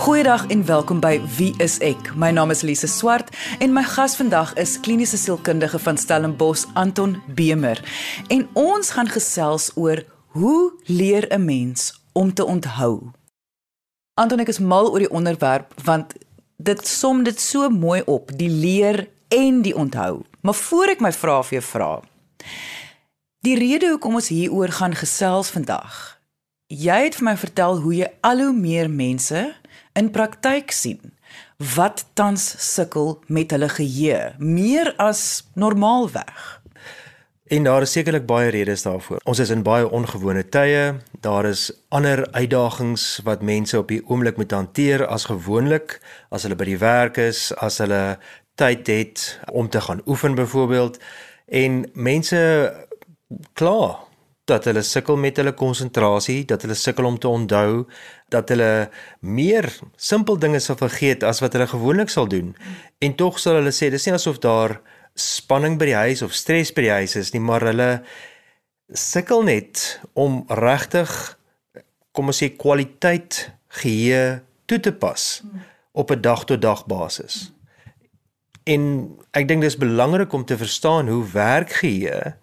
Goeiedag en welkom by Wie is ek? My naam is Lise Swart en my gas vandag is kliniese sielkundige van Stellenbosch Anton Bemer. En ons gaan gesels oor hoe leer 'n mens om te onthou. Anton ek is mal oor die onderwerp want dit som dit so mooi op, die leer en die onthou. Maar voor ek my vrae vir jou vra. Die rede hoekom ons hieroor gaan gesels vandag. Jy het vir my vertel hoe jy al hoe meer mense in praktyk sien wat tans sukkel met hulle geheue meer as normaalweg. En daar is sekerlik baie redes daarvoor. Ons is in baie ongewone tye. Daar is ander uitdagings wat mense op die oomblik moet hanteer as gewoonlik, as hulle by die werk is, as hulle tyd het om te gaan oefen byvoorbeeld. En mense kla dat hulle sukkel met hulle konsentrasie, dat hulle sukkel om te onthou, dat hulle meer simpel dinge sal vergeet as wat hulle gewoonlik sal doen. En tog sal hulle sê dis nie asof daar spanning by die huis of stres by die huis is nie, maar hulle sukkel net om regtig kom ons sê kwaliteit geheue toe te pas op 'n dag tot dag basis. En ek dink dis belangrik om te verstaan hoe werk geheue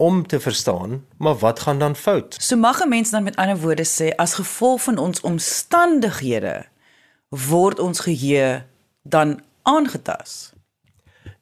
om te verstaan, maar wat gaan dan fout? So mag 'n mens dan met ander woorde sê as gevolg van ons omstandighede word ons geheue dan aangetas.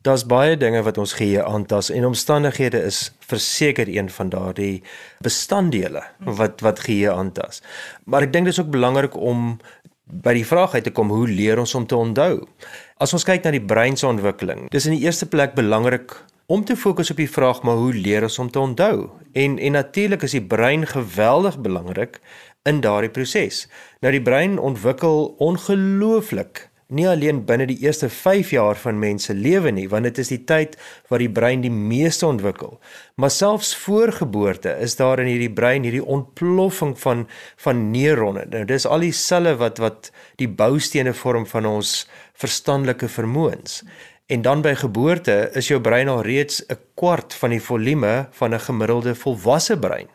Daar's baie dinge wat ons geheue aantas en omstandighede is verseker een van daardie bestanddele wat wat geheue aantas. Maar ek dink dit is ook belangrik om by die vraag uit te kom hoe leer ons om te onthou? As ons kyk na die brein se ontwikkeling, dis in die eerste plek belangrik om te fokus op die vraag maar hoe leer ons om te onthou? En en natuurlik is die brein geweldig belangrik in daardie proses. Nou die brein ontwikkel ongelooflik nie alleen binne die eerste 5 jaar van mense lewe nie, want dit is die tyd waar die brein die meeste ontwikkel. Maar selfs voor geboorte is daar in hierdie brein hierdie ontploffing van van neurone. Nou dis al die selle wat wat die boustene vorm van ons verstandelike vermoëns. En dan by geboorte is jou brein al reeds 'n kwart van die volume van 'n gemiddelde volwasse brein.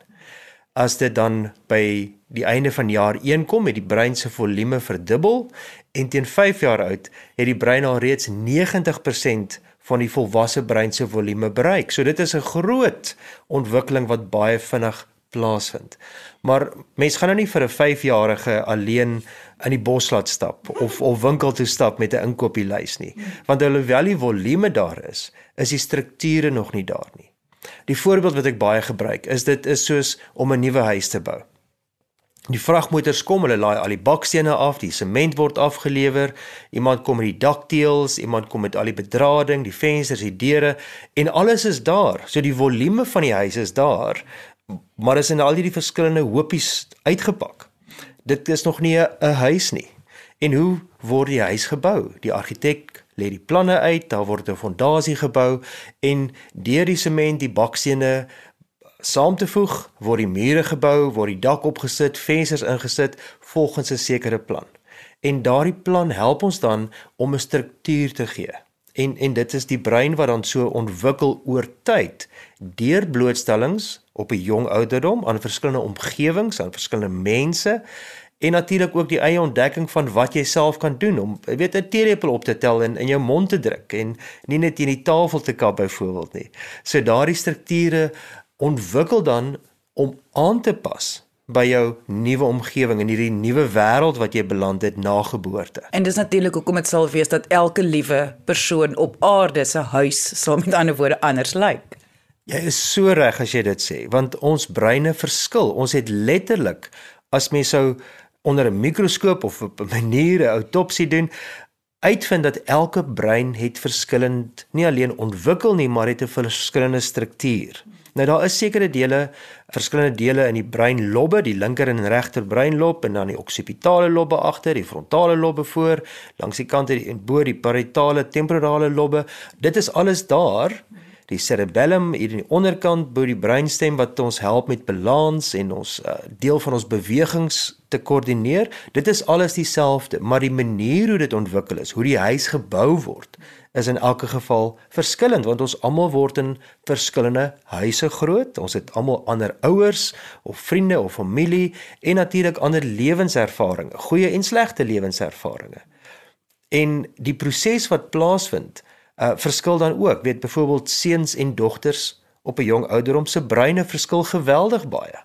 As dit dan by die einde van jaar 1 kom, het die brein se volume verdubbel en teen 5 jaar oud het die brein al reeds 90% van die volwasse brein se volume bereik. So dit is 'n groot ontwikkeling wat baie vinnig plaasvind. Maar mens gaan nou nie vir 'n 5-jarige alleen in die bos laat stap of of winkel toe stap met 'n inkopieslys nie. Want alhoewel die volume daar is, is die strukture nog nie daar nie. Die voorbeeld wat ek baie gebruik is dit is soos om 'n nuwe huis te bou. Die vragmotors kom, hulle laai al die bakstene af, die sement word afgelewer, iemand kom met die dakteels, iemand kom met al die bedrading, die vensters, die deure en alles is daar. So die volume van die huis is daar, maar is in al hierdie verskillende hoopies uitgepak dit is nog nie 'n huis nie. En hoe word die huis gebou? Die argitek lê die planne uit, daar word 'n fondasie gebou en deur die sement, die bakstene saam te voeg, word die mure gebou, word die dak opgesit, vensters ingesit volgens 'n sekere plan. En daardie plan help ons dan om 'n struktuur te gee. En en dit is die brein wat dan so ontwikkel oor tyd deur blootstellings op 'n jong ouderdom aan verskillende omgewings, aan verskillende mense en natuurlik ook die eie ontdekking van wat jy self kan doen om weet 'n teelepel op te tel en in jou mond te druk en nie net teen die tafel te kap byvoorbeeld nie. So daardie strukture ontwikkel dan om aan te pas by jou nuwe omgewing en hierdie nuwe wêreld wat jy beland het na geboorte. En dis natuurlik hoekom dit sal wees dat elke liewe persoon op aarde se huis sal met ander woorde anders lyk. Jy is so reg as jy dit sê, want ons breine verskil. Ons het letterlik as mens sou onder 'n mikroskoop of op 'n manier 'n autopsie doen, uitvind dat elke brein het verskillend nie alleen ontwikkel nie, maar het 'n verskillende struktuur. Nou daar is sekere dele, verskillende dele in die breinlobbe, die linker en regter breinlob en dan die oksipitale lobbe agter, die frontale lobbe voor, langs die kante en bo die parietale temporale lobbe. Dit is alles daar die cerebellum hier in die onderkant bo die brainstem wat ons help met balans en ons uh, deel van ons bewegings te koördineer. Dit is alles dieselfde, maar die manier hoe dit ontwikkel is, hoe die huis gebou word, is in elke geval verskillend want ons almal word in verskillende huise groot. Ons het almal ander ouers of vriende of familie en natuurlik ander lewenservarings, goeie en slegte lewenservarings. En die proses wat plaasvind, uh verskil dan ook. Weet byvoorbeeld seuns en dogters op 'n jong ouderdom se breine verskil geweldig baie.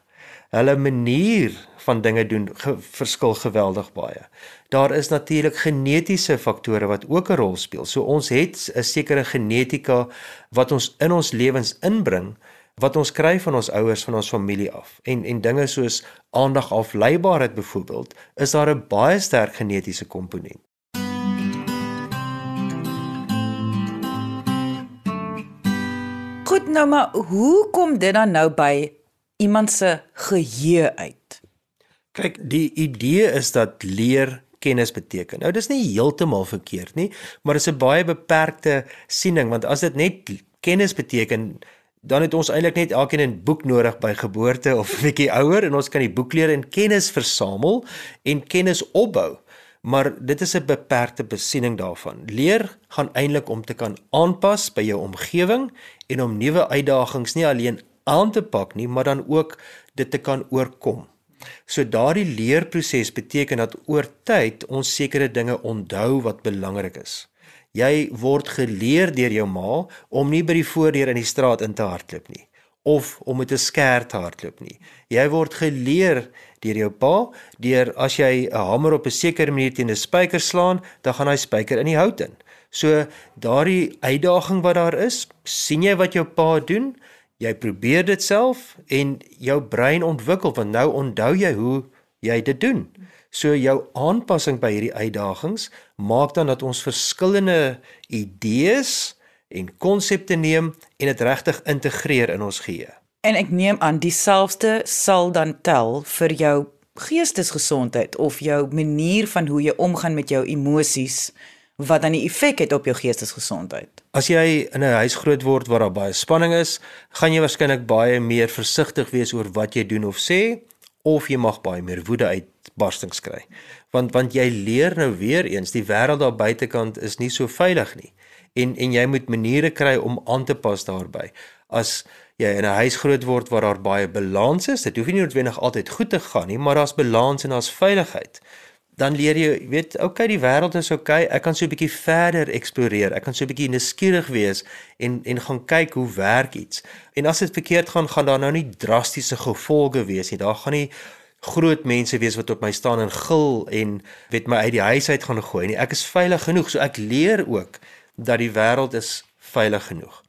Hulle manier van dinge doen ge verskil geweldig baie. Daar is natuurlik genetiese faktore wat ook 'n rol speel. So ons het 'n sekere genetika wat ons in ons lewens inbring wat ons kry van ons ouers van ons familie af. En en dinge soos aandag afleibaarheid byvoorbeeld, is daar 'n baie sterk genetiese komponent. Goed nou maar, hoe kom dit dan nou by iemand se geheue uit? Kyk, die idee is dat leer kennis beteken. Nou dis nie heeltemal verkeerd nie, maar dit is 'n baie beperkte siening want as dit net kennis beteken dan het ons eintlik net elkeen 'n boek nodig by geboorte of 'n bietjie ouer en ons kan die boek leer en kennis versamel en kennis opbou. Maar dit is 'n beperkte besiening daarvan. Leer gaan eintlik om te kan aanpas by jou omgewing en om nuwe uitdagings nie alleen aan te pak nie, maar dan ook dit te kan oorkom. So daardie leerproses beteken dat oor tyd ons sekere dinge onthou wat belangrik is. Jy word geleer deur jou ma om nie by die voordeur in die straat in te hardloop nie of om met 'n skêr te hardloop nie. Jy word geleer deur jou pa deur as jy 'n hamer op 'n sekere manier teen 'n spyker slaan, dan gaan hy spyker in die hout in. So daardie uitdaging wat daar is, sien jy wat jou pa doen? Jy probeer dit self en jou brein ontwikkel want nou onthou jy hoe jy dit doen. So jou aanpassing by hierdie uitdagings maak dan dat ons verskillende idees en konsepte neem en dit regtig integreer in ons geheue. En ek neem aan dieselfde sal dan tel vir jou geestesgesondheid of jou manier van hoe jy omgaan met jou emosies wat dan 'n effek het op jou geestesgesondheid. As jy in 'n huis groot word waar daar baie spanning is, gaan jy waarskynlik baie meer versigtig wees oor wat jy doen of sê of jy mag baie meer woede uitbarstings kry. Want want jy leer nou weer eens die wêreld daar buitekant is nie so veilig nie. En en jy moet maniere kry om aan te pas daarbey. As jy in 'n huis groot word waar daar baie balans is, dit hoef nie noodwendig altyd goed te gaan nie, maar daar's balans en daar's veiligheid dan leer jy weet okay die wêreld is okay ek kan so 'n bietjie verder eksploreer ek kan so 'n bietjie nuuskierig wees en en gaan kyk hoe werk iets. En as dit verkeerd gaan gaan daar nou nie drastiese gevolge wees nie. Daar gaan nie groot mense wees wat op my staan en gil en weet my uit die huis uit gaan gooi nie. Ek is veilig genoeg so ek leer ook dat die wêreld is veilig genoeg.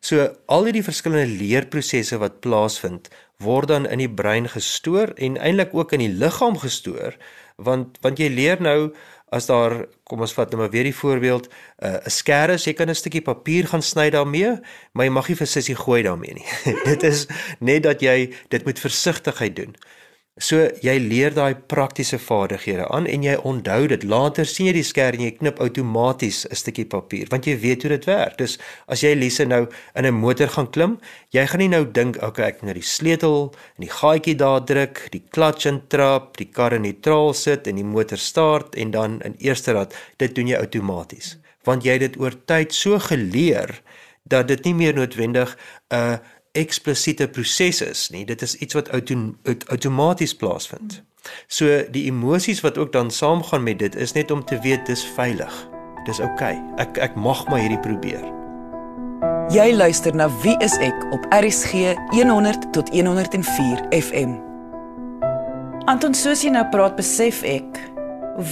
So al hierdie verskillende leerprosesse wat plaasvind word dan in die brein gestoor en eintlik ook in die liggaam gestoor want want jy leer nou as daar kom ons vat nou maar weer die voorbeeld uh, 'n uh, skêr is jy kan 'n stukkie papier gaan sny daarmee maar jy mag nie vir sissie gooi daarmee nie. Dit is net dat jy dit met versigtigheid doen So jy leer daai praktiese vaardighede aan en jy onthou dit. Later sien jy die skerm en jy knip outomaties 'n stukkie papier want jy weet hoe dit werk. Dus as jy Lise nou in 'n motor gaan klim, jy gaan nie nou dink, okay, ek moet nou die sleutel en die gaatjie daar druk, die klats intrap, die kar in neutraal sit en die motor start en dan in eerste rad. Dit doen jy outomaties. Want jy het dit oor tyd so geleer dat dit nie meer noodwendig 'n uh, eksplisiete proses is nie. Dit is iets wat auto, outomaties plaasvind. So die emosies wat ook dan saamgaan met dit is net om te weet dis veilig. Dis oukei. Okay. Ek ek mag maar hierdie probeer. Jy luister na Wie is ek op RSG 100 tot 104 FM. Anton soos jy nou praat besef ek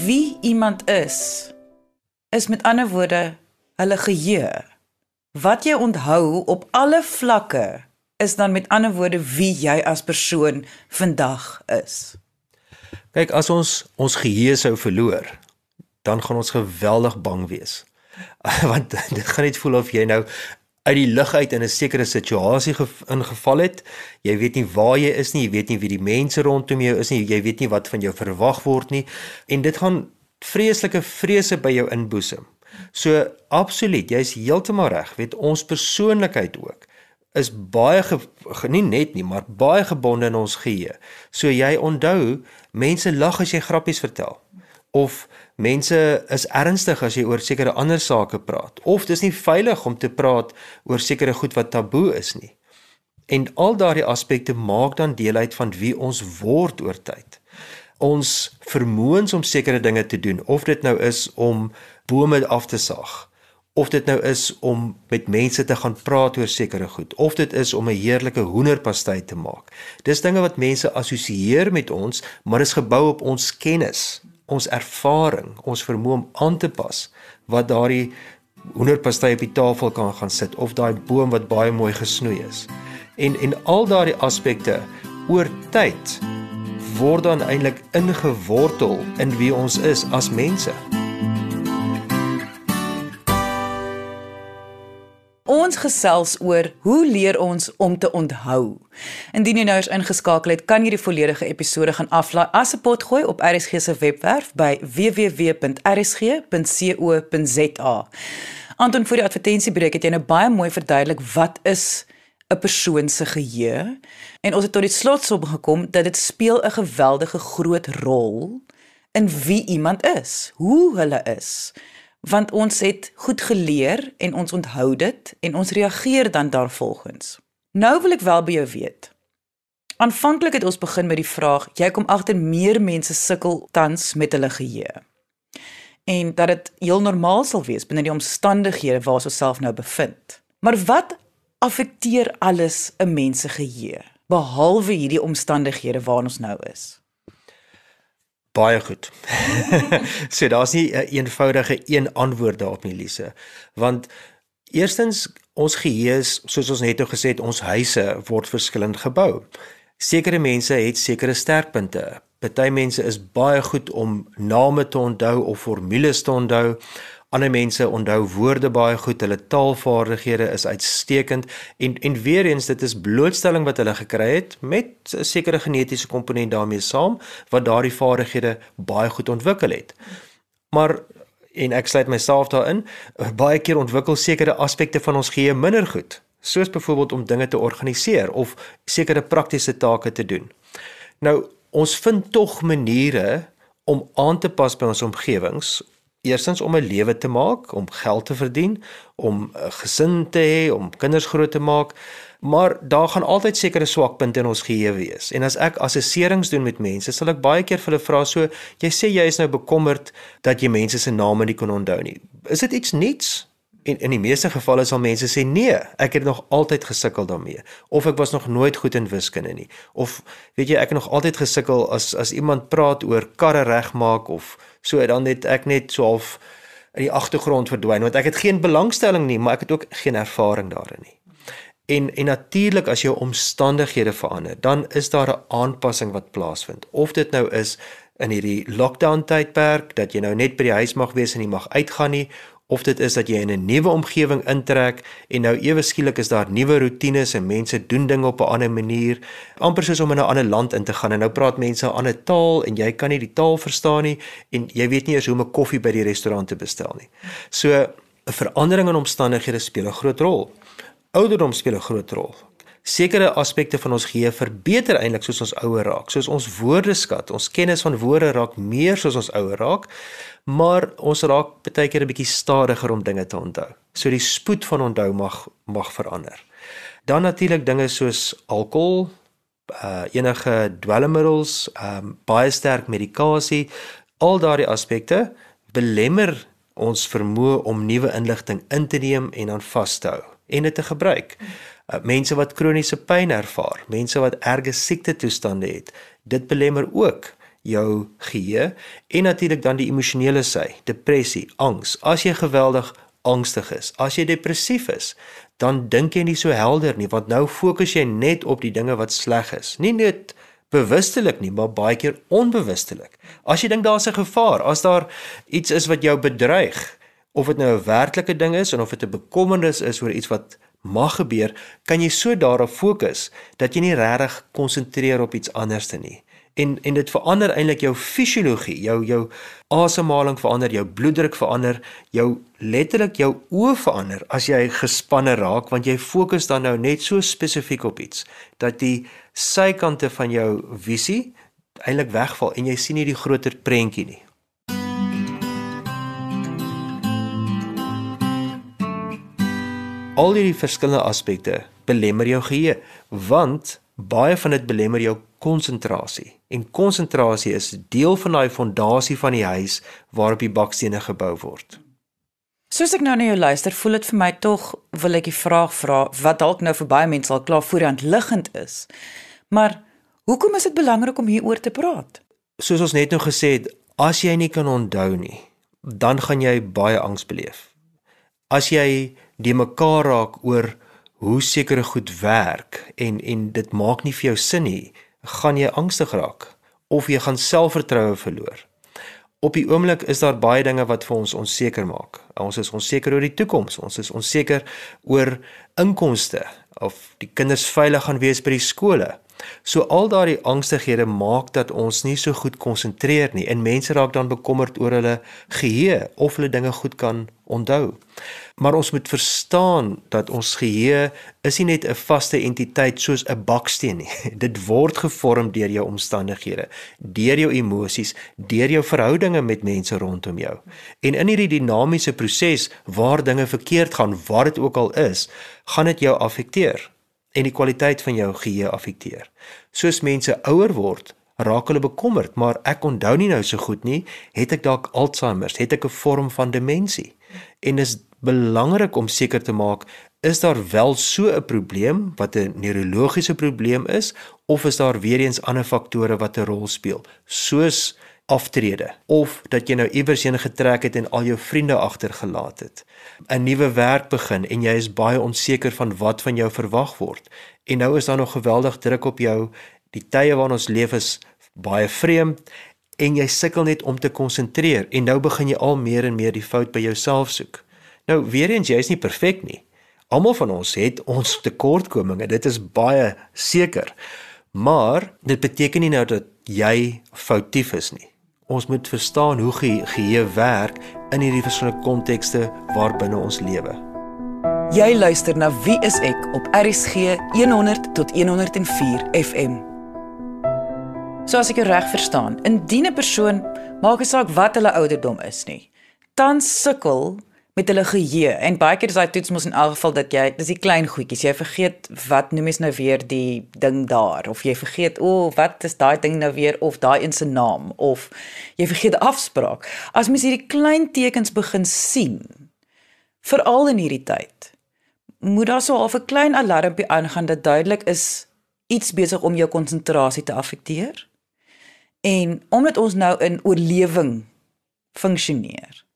wie iemand is is met ander woorde hulle geheue. Wat jy onthou op alle vlakke is dan met ander woorde wie jy as persoon vandag is. Kyk, as ons ons geheue sou verloor, dan gaan ons geweldig bang wees. Want dit gaan net voel of jy nou uit die lug uit in 'n sekere situasie ingeval het. Jy weet nie waar jy is nie, jy weet nie wie die mense rondom jou is nie, jy weet nie wat van jou verwag word nie en dit gaan vreeslike vrese by jou inboesem. So absoluut, jy's heeltemal reg. Weet ons persoonlikheid ook is baie ge, nie net nie, maar baie gebonde in ons geheue. So jy onthou, mense lag as jy grappies vertel of mense is ernstig as jy oor sekere ander sake praat of dis nie veilig om te praat oor sekere goed wat taboe is nie. En al daardie aspekte maak dan deel uit van wie ons word oor tyd. Ons vermoëns om sekere dinge te doen, of dit nou is om bome af te saag, of dit nou is om met mense te gaan praat oor sekere goed, of dit is om 'n heerlike hoenderpastei te maak. Dis dinge wat mense assosieer met ons, maar is gebou op ons kennis, ons ervaring, ons vermoë om aan te pas wat daardie hoenderpastei op die tafel kan gaan sit of daai boom wat baie mooi gesnoei is en en al daardie aspekte oor tyd word dan eintlik ingewortel in wie ons is as mense. Ons gesels oor hoe leer ons om te onthou. Indien jy nou eens ingeskakel het, kan jy die volledige episode gaan aflaai as 'n potgooi op RSG se webwerf by www.rsg.co.za. Anton vir die advertensiebreek het jy nou baie mooi verduidelik wat is 'n persoon se geheue en ons het tot die slotsom gekom dat dit speel 'n geweldige groot rol in wie iemand is, hoe hulle is. Want ons het goed geleer en ons onthou dit en ons reageer dan daarvolgens. Nou wil ek wel by jou weet. Aanvanklik het ons begin met die vraag, jy kom agter meer mense sukkel tans met hulle geheue. En dat dit heel normaal sal wees binne die omstandighede waar ons osself nou bevind. Maar wat affekteer alles 'n mens se geheue behalwe hierdie omstandighede waarin ons nou is. Baie goed. so daar's nie 'n een eenvoudige een antwoord daarop nie, Lise, want eerstens ons geheue is soos ons net nou gesê het, ons huise word verskillend gebou. Sekere mense het sekere sterkpunte. Party mense is baie goed om name te onthou of formules te onthou. Ander mense onthou woorde baie goed, hulle taalvaardighede is uitstekend en en weer eens dit is blootstelling wat hulle gekry het met 'n sekere genetiese komponent daarmee saam wat daardie vaardighede baie goed ontwikkel het. Maar en ek sluit myself daarin, baie keer ontwikkel sekere aspekte van ons geheue minder goed, soos byvoorbeeld om dinge te organiseer of sekere praktiese take te doen. Nou, ons vind tog maniere om aan te pas by ons omgewings Eerstens om 'n lewe te maak, om geld te verdien, om 'n gesin te hê, om kinders groot te maak, maar daar gaan altyd sekere swakpunte in ons geheue wees. En as ek assesserings doen met mense, sal ek baie keer vir hulle vra so, jy sê jy is nou bekommerd dat jy mense se name nie kon onthou nie. Is dit iets niets? En in die meeste gevalle sal mense sê nee, ek het nog altyd gesukkel daarmee of ek was nog nooit goed in wiskunde nie. Of weet jy, ek het nog altyd gesukkel as as iemand praat oor karre regmaak of So dan het ek net so half in die agtergrond verdwyn want ek het geen belangstelling nie, maar ek het ook geen ervaring daarin nie. En en natuurlik as jou omstandighede verander, dan is daar 'n aanpassing wat plaasvind. Of dit nou is in hierdie lockdown tydperk dat jy nou net by die huis mag wees en nie mag uitgaan nie of dit is dat jy in 'n nuwe omgewing intrek en nou ewe skielik is daar nuwe rotines en mense doen dinge op 'n ander manier amper soos om in 'n ander land in te gaan en nou praat mense 'n ander taal en jy kan nie die taal verstaan nie en jy weet nie eers hoe om 'n koffie by die restaurant te bestel nie. So 'n verandering in omstandighede speel 'n groot rol. Ouderdom speel 'n groot rol sekere aspekte van ons geheue verbeter eintlik soos ons ouer raak. Soos ons woordeskat, ons kennis van woorde raak meer soos ons ouer raak, maar ons raak baie keer 'n bietjie stadiger om dinge te onthou. So die spoed van onthou mag mag verander. Dan natuurlik dinge soos alkohol, uh enige dwelmmiddels, um baie sterk medikasie, al daardie aspekte belemmer ons vermoë om nuwe inligting in te neem en aan vas te hou en dit te gebruik. Uh, mense wat kroniese pyn ervaar, mense wat erge siekte toestande het, dit belemmer ook jou geheue en natuurlik dan die emosionele sy, depressie, angs. As jy geweldig angstig is, as jy depressief is, dan dink jy nie so helder nie want nou fokus jy net op die dinge wat sleg is. Nie net bewustelik nie, maar baie keer onbewustelik. As jy dink daar's 'n gevaar, as daar iets is wat jou bedreig, of dit nou 'n werklike ding is en of dit 'n bekommernis is oor iets wat mag gebeur, kan jy so daarop fokus dat jy nie regtig konsentreer op iets anderste nie. en en dit verander eintlik jou fisiologie, jou jou asemhaling verander, jou bloeddruk verander, jou letterlik jou oë verander as jy gespanne raak want jy fokus dan nou net so spesifiek op iets dat die sykante van jou visie eintlik wegval en jy sien nie die groter prentjie nie. Al hierdie verskillende aspekte belemmer jou geheue want baie van dit belemmer jou konsentrasie en konsentrasie is deel van daai fondasie van die huis waarop die bakstene gebou word. Soos ek nou na jou luister, voel dit vir my tog wil ek die vraag vra wat dalk nou vir baie mense al klaar voor die hand liggend is. Maar hoekom is dit belangrik om hieroor te praat? Soos ons net nou gesê het, as jy nie kan onthou nie, dan gaan jy baie angs beleef. As jy die mekaar raak oor hoe sekere goed werk en en dit maak nie vir jou sin nie, gaan jy angstig raak of jy gaan selfvertroue verloor. Op die oomblik is daar baie dinge wat vir ons onseker maak. Ons is onseker oor die toekoms, ons is onseker oor inkomste of die kinders veilig gaan wees by die skole. So al daardie angstighede maak dat ons nie so goed konsentreer nie en mense raak dan bekommerd oor hulle geheue of hulle dinge goed kan onthou. Maar ons moet verstaan dat ons geheue is nie net 'n vaste entiteit soos 'n baksteen nie. Dit word gevorm deur jou omstandighede, deur jou emosies, deur jou verhoudinge met mense rondom jou. En in hierdie dinamiese proses waar dinge verkeerd gaan, waar dit ook al is, gaan dit jou affekteer en die kwaliteit van jou geheue affekteer. Soos mense ouer word, raak hulle bekommerd, maar ek onthou nie nou so goed nie, het ek dalk Alzheimer, het ek 'n vorm van demensie. En is belangrik om seker te maak is daar wel so 'n probleem wat 'n neurologiese probleem is of is daar weer eens ander faktore wat 'n rol speel soos aftrede of dat jy nou iewers heen getrek het en al jou vriende agtergelaat het. 'n Nuwe werk begin en jy is baie onseker van wat van jou verwag word. En nou is daar nog geweldig druk op jou. Die tye waarin ons leef is baie vreemd en jy sukkel net om te konsentreer en nou begin jy al meer en meer die fout by jouself soek. Nou weer eens jy is nie perfek nie. Almal van ons het ons tekortkominge. Dit is baie seker. Maar dit beteken nie nou dat jy foutief is nie ons moet verstaan hoe ge geheue werk in hierdie verskillende kontekste waarbinne ons lewe. Jy luister na Wie is ek op RSG 100 tot 104 FM. So as ek reg verstaan, indien 'n persoon maak nie saak wat hulle ouderdom is nie, tans sukkel met hulle geheue. En baie keer is daai toets mos in elk geval dat jy dis die klein goedjies. Jy vergeet wat noem mens nou weer die ding daar of jy vergeet o oh, wat is daai ding nou weer of daai een se naam of jy vergeet afspraak. As mens hierdie klein tekens begin sien veral in hierdie tyd moet daar so half 'n klein alarmpie aangaan dat duidelik is iets besig om jou konsentrasie te affekteer en omdat ons nou in oorlewing funksioneer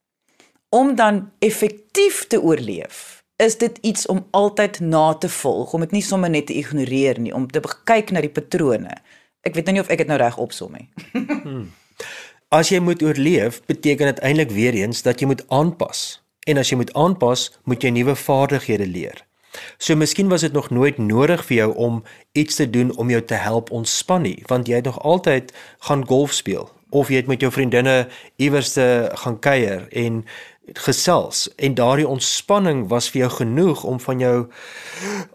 om dan effektief te oorleef, is dit iets om altyd na te volg, om dit nie sommer net te ignoreer nie, om te kyk na die patrone. Ek weet nou nie of ek dit nou reg opsom nie. hmm. As jy moet oorleef, beteken dit eintlik weer eens dat jy moet aanpas. En as jy moet aanpas, moet jy nuwe vaardighede leer. So miskien was dit nog nooit nodig vir jou om iets te doen om jou te help ontspan nie, want jy het nog altyd gaan golf speel of jy het met jou vriendinne iewers te gaan kuier en gesels en daardie ontspanning was vir jou genoeg om van jou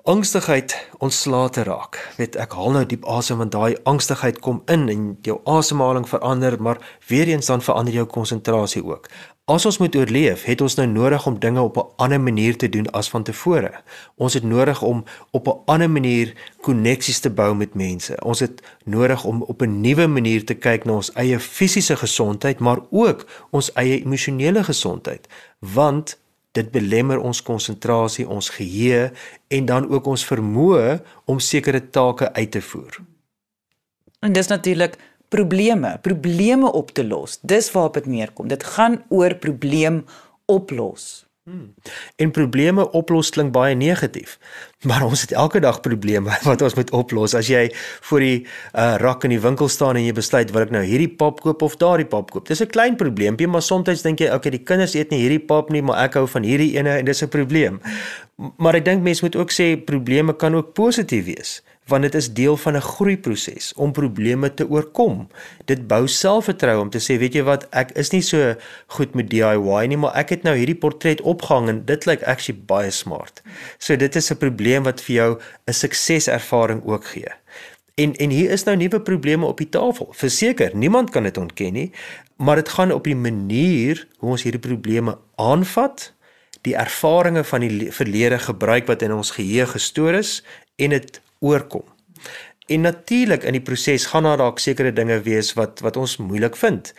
angstigheid ontslae te raak. Weet ek haal nou diep asem want daai angstigheid kom in en jou asemhaling verander, maar weer eens dan verander jou konsentrasie ook. As ons moet oorleef, het ons nou nodig om dinge op 'n ander manier te doen as van tevore. Ons het nodig om op 'n ander manier koneksies te bou met mense. Ons het nodig om op 'n nuwe manier te kyk na ons eie fisiese gesondheid, maar ook ons eie emosionele gesondheid, want dit belemmer ons konsentrasie, ons geheue en dan ook ons vermoë om sekere take uit te voer. En dis natuurlik probleme, probleme op te los. Dis waarop dit neerkom. Dit gaan oor probleem oplos. Hmm. En probleme oplos klink baie negatief. Maar ons het elke dag probleme wat ons moet oplos. As jy voor die uh, rak in die winkel staan en jy besluit wil ek nou hierdie pap koop of daardie pap koop. Dis 'n klein probleempie, maar soms dink jy, okay, die kinders eet nie hierdie pap nie, maar ek hou van hierdie ene en dis 'n probleem. Maar ek dink mense moet ook sê probleme kan ook positief wees want dit is deel van 'n groeiproses om probleme te oorkom. Dit bou selfvertroue om te sê, weet jy wat, ek is nie so goed met DIY nie, maar ek het nou hierdie portret opgehang en dit lyk actually baie smart. So dit is 'n probleem wat vir jou 'n sukseservaring ook gee. En en hier is nou nuwe probleme op die tafel. Verseker, niemand kan dit ontken nie, maar dit gaan op die manier hoe ons hierdie probleme aanvat, die ervarings van die verlede gebruik wat in ons geheue gestoor is en dit oorkom. En natuurlik in die proses gaan daar dalk sekere dinge wees wat wat ons moeilik vind.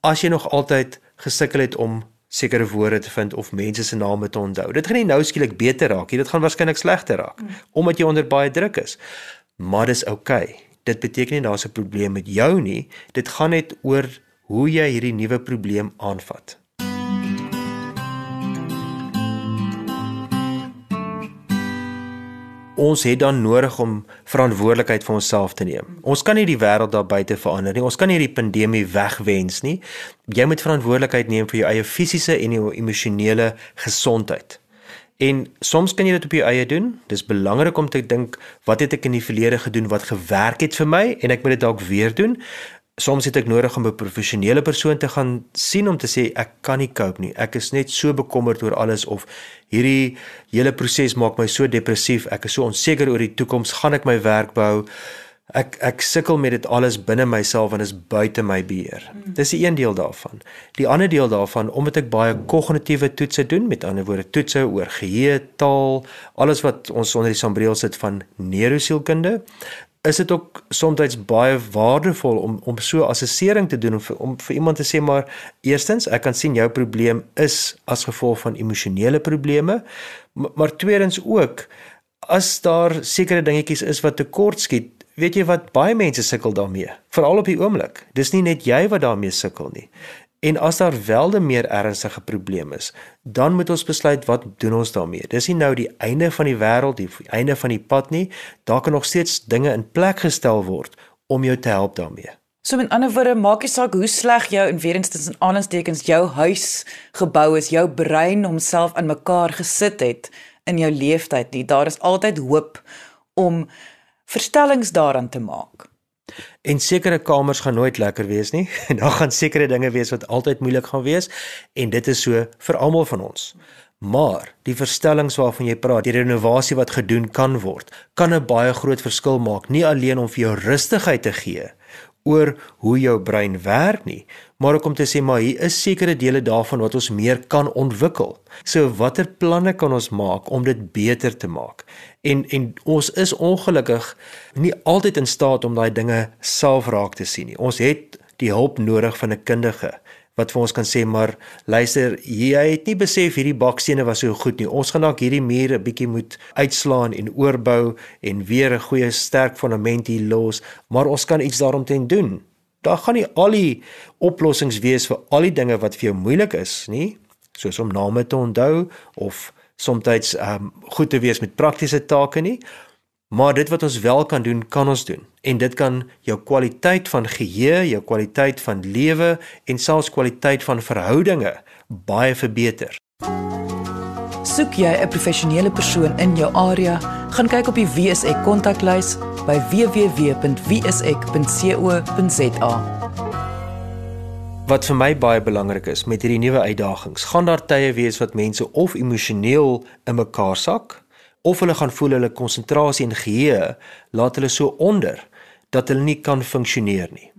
As jy nog altyd gesukkel het om sekere woorde te vind of mense se name te onthou. Dit gaan nie nou skielik beter raak nie, dit gaan waarskynlik slegter raak mm. omdat jy onder baie druk is. Maar dis oukei. Okay. Dit beteken nie daar's 'n probleem met jou nie. Dit gaan net oor hoe jy hierdie nuwe probleem aanvat. Ons het dan nodig om verantwoordelikheid vir onsself te neem. Ons kan nie die wêreld daar buite verander nie. Ons kan nie die pandemie wegwens nie. Jy moet verantwoordelikheid neem vir jou eie fisiese en jou emosionele gesondheid. En soms kan jy dit op jou eie doen. Dis belangrik om te dink, wat het ek in die verlede gedoen wat gewerk het vir my en ek moet dit dalk weer doen soms het ek nodig om 'n professionele persoon te gaan sien om te sê ek kan nie cope nie. Ek is net so bekommerd oor alles of hierdie hele proses maak my so depressief. Ek is so onseker oor die toekoms. Gaan ek my werk behou? Ek ek sukkel met dit alles binne myself en is buite my beheer. Dis die een deel daarvan. Die ander deel daarvan omdat ek baie kognitiewe toetse doen, met ander woorde toetse oor geheue, taal, alles wat ons onder die sambreel sit van neurosielkunde, is dit ook soms baie waardevol om om so assessering te doen om vir, om vir iemand te sê maar eerstens ek kan sien jou probleem is as gevolg van emosionele probleme. Maar, maar tweedens ook as daar sekere dingetjies is wat tekort skiet weet jy wat baie mense sukkel daarmee veral op die oomblik. Dis nie net jy wat daarmee sukkel nie En as daar wel 'n meer ernstige probleem is, dan moet ons besluit wat doen ons daarmee. Dis nie nou die einde van die wêreld, die einde van die pad nie. Daar kan nog steeds dinge in plek gestel word om jou te help daarmee. So in ander woorde, maak nie saak hoe sleg jou en weer eens tussen aanhalingstekens jou huis gebou is, jou brein homself aan mekaar gesit het in jou lewenstyd nie. Daar is altyd hoop om verstellings daaraan te maak. En sekere kamers gaan nooit lekker wees nie. Daar gaan sekere dinge wees wat altyd moeilik gaan wees en dit is so vir almal van ons. Maar die verstellings waarvan jy praat, die renovasie wat gedoen kan word, kan 'n baie groot verskil maak, nie alleen om vir jou rustigheid te gee oor hoe jou brein werk nie, maar ook om te sê maar hier is sekere dele daarvan wat ons meer kan ontwikkel. So watter planne kan ons maak om dit beter te maak? En en ons is ongelukkig nie altyd in staat om daai dinge self raak te sien nie. Ons het die hulp nodig van 'n kundige wat vir ons kan sê maar luister jy het nie besef hierdie bakstene was so goed nie. Ons gaan dalk hierdie mure 'n bietjie moet uitslaan en oorbou en weer 'n goeie sterk fondament hier los maar ons kan iets daaromtrent doen. Daar gaan nie al die oplossings wees vir al die dinge wat vir jou moeilik is nie soos om name te onthou of soms um, goed te wees met praktiese take nie Maar dit wat ons wel kan doen, kan ons doen. En dit kan jou kwaliteit van geheue, jou kwaliteit van lewe en selfs kwaliteit van verhoudinge baie verbeter. Soek jy 'n professionele persoon in jou area, gaan kyk op die WSE kontaklys by www.wse.co.za. Wat vir my baie belangrik is met hierdie nuwe uitdagings, gaan daar tye wees wat mense of emosioneel in mekaar sak of hulle gaan voel hulle konsentrasie en geheue laat hulle so onder dat hulle nie kan funksioneer nie.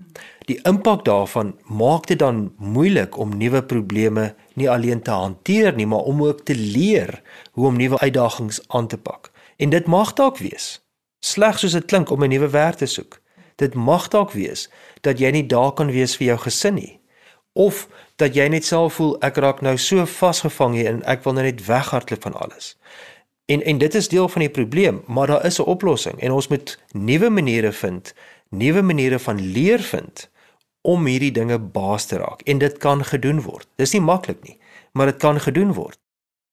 Die impak daarvan maak dit dan moeilik om nuwe probleme nie alleen te hanteer nie, maar om ook te leer hoe om nuwe uitdagings aan te pak. En dit mag dalk wees sleg soos dit klink om 'n nuwe werk te soek. Dit mag dalk wees dat jy nie daar kan wees vir jou gesin nie of dat jy net self voel ek raak nou so vasgevang hier en ek wil nou net weghardloop van alles. En en dit is deel van die probleem, maar daar is 'n oplossing en ons moet nuwe maniere vind, nuwe maniere van leer vind om hierdie dinge baas te raak en dit kan gedoen word. Dis nie maklik nie, maar dit kan gedoen word.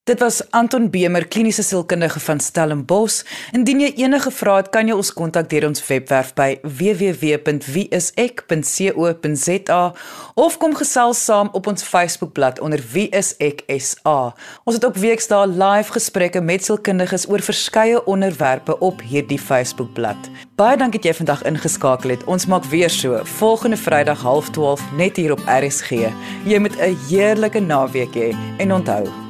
Dit was Anton Bemer, kliniese sielkundige van Stellenbosch. Indien jy enige vrae het, kan jy ons kontak deur ons webwerf by www.wieisek.co.za of kom gesels saam op ons Facebookblad onder wieiseksa. Ons het op weekdae live gesprekke met sielkundiges oor verskeie onderwerpe op hierdie Facebookblad. Baie dankie dat jy vandag ingeskakel het. Ons maak weer so volgende Vrydag 12:30 net hier op RSG. Jy moet 'n heerlike naweek hê en onthou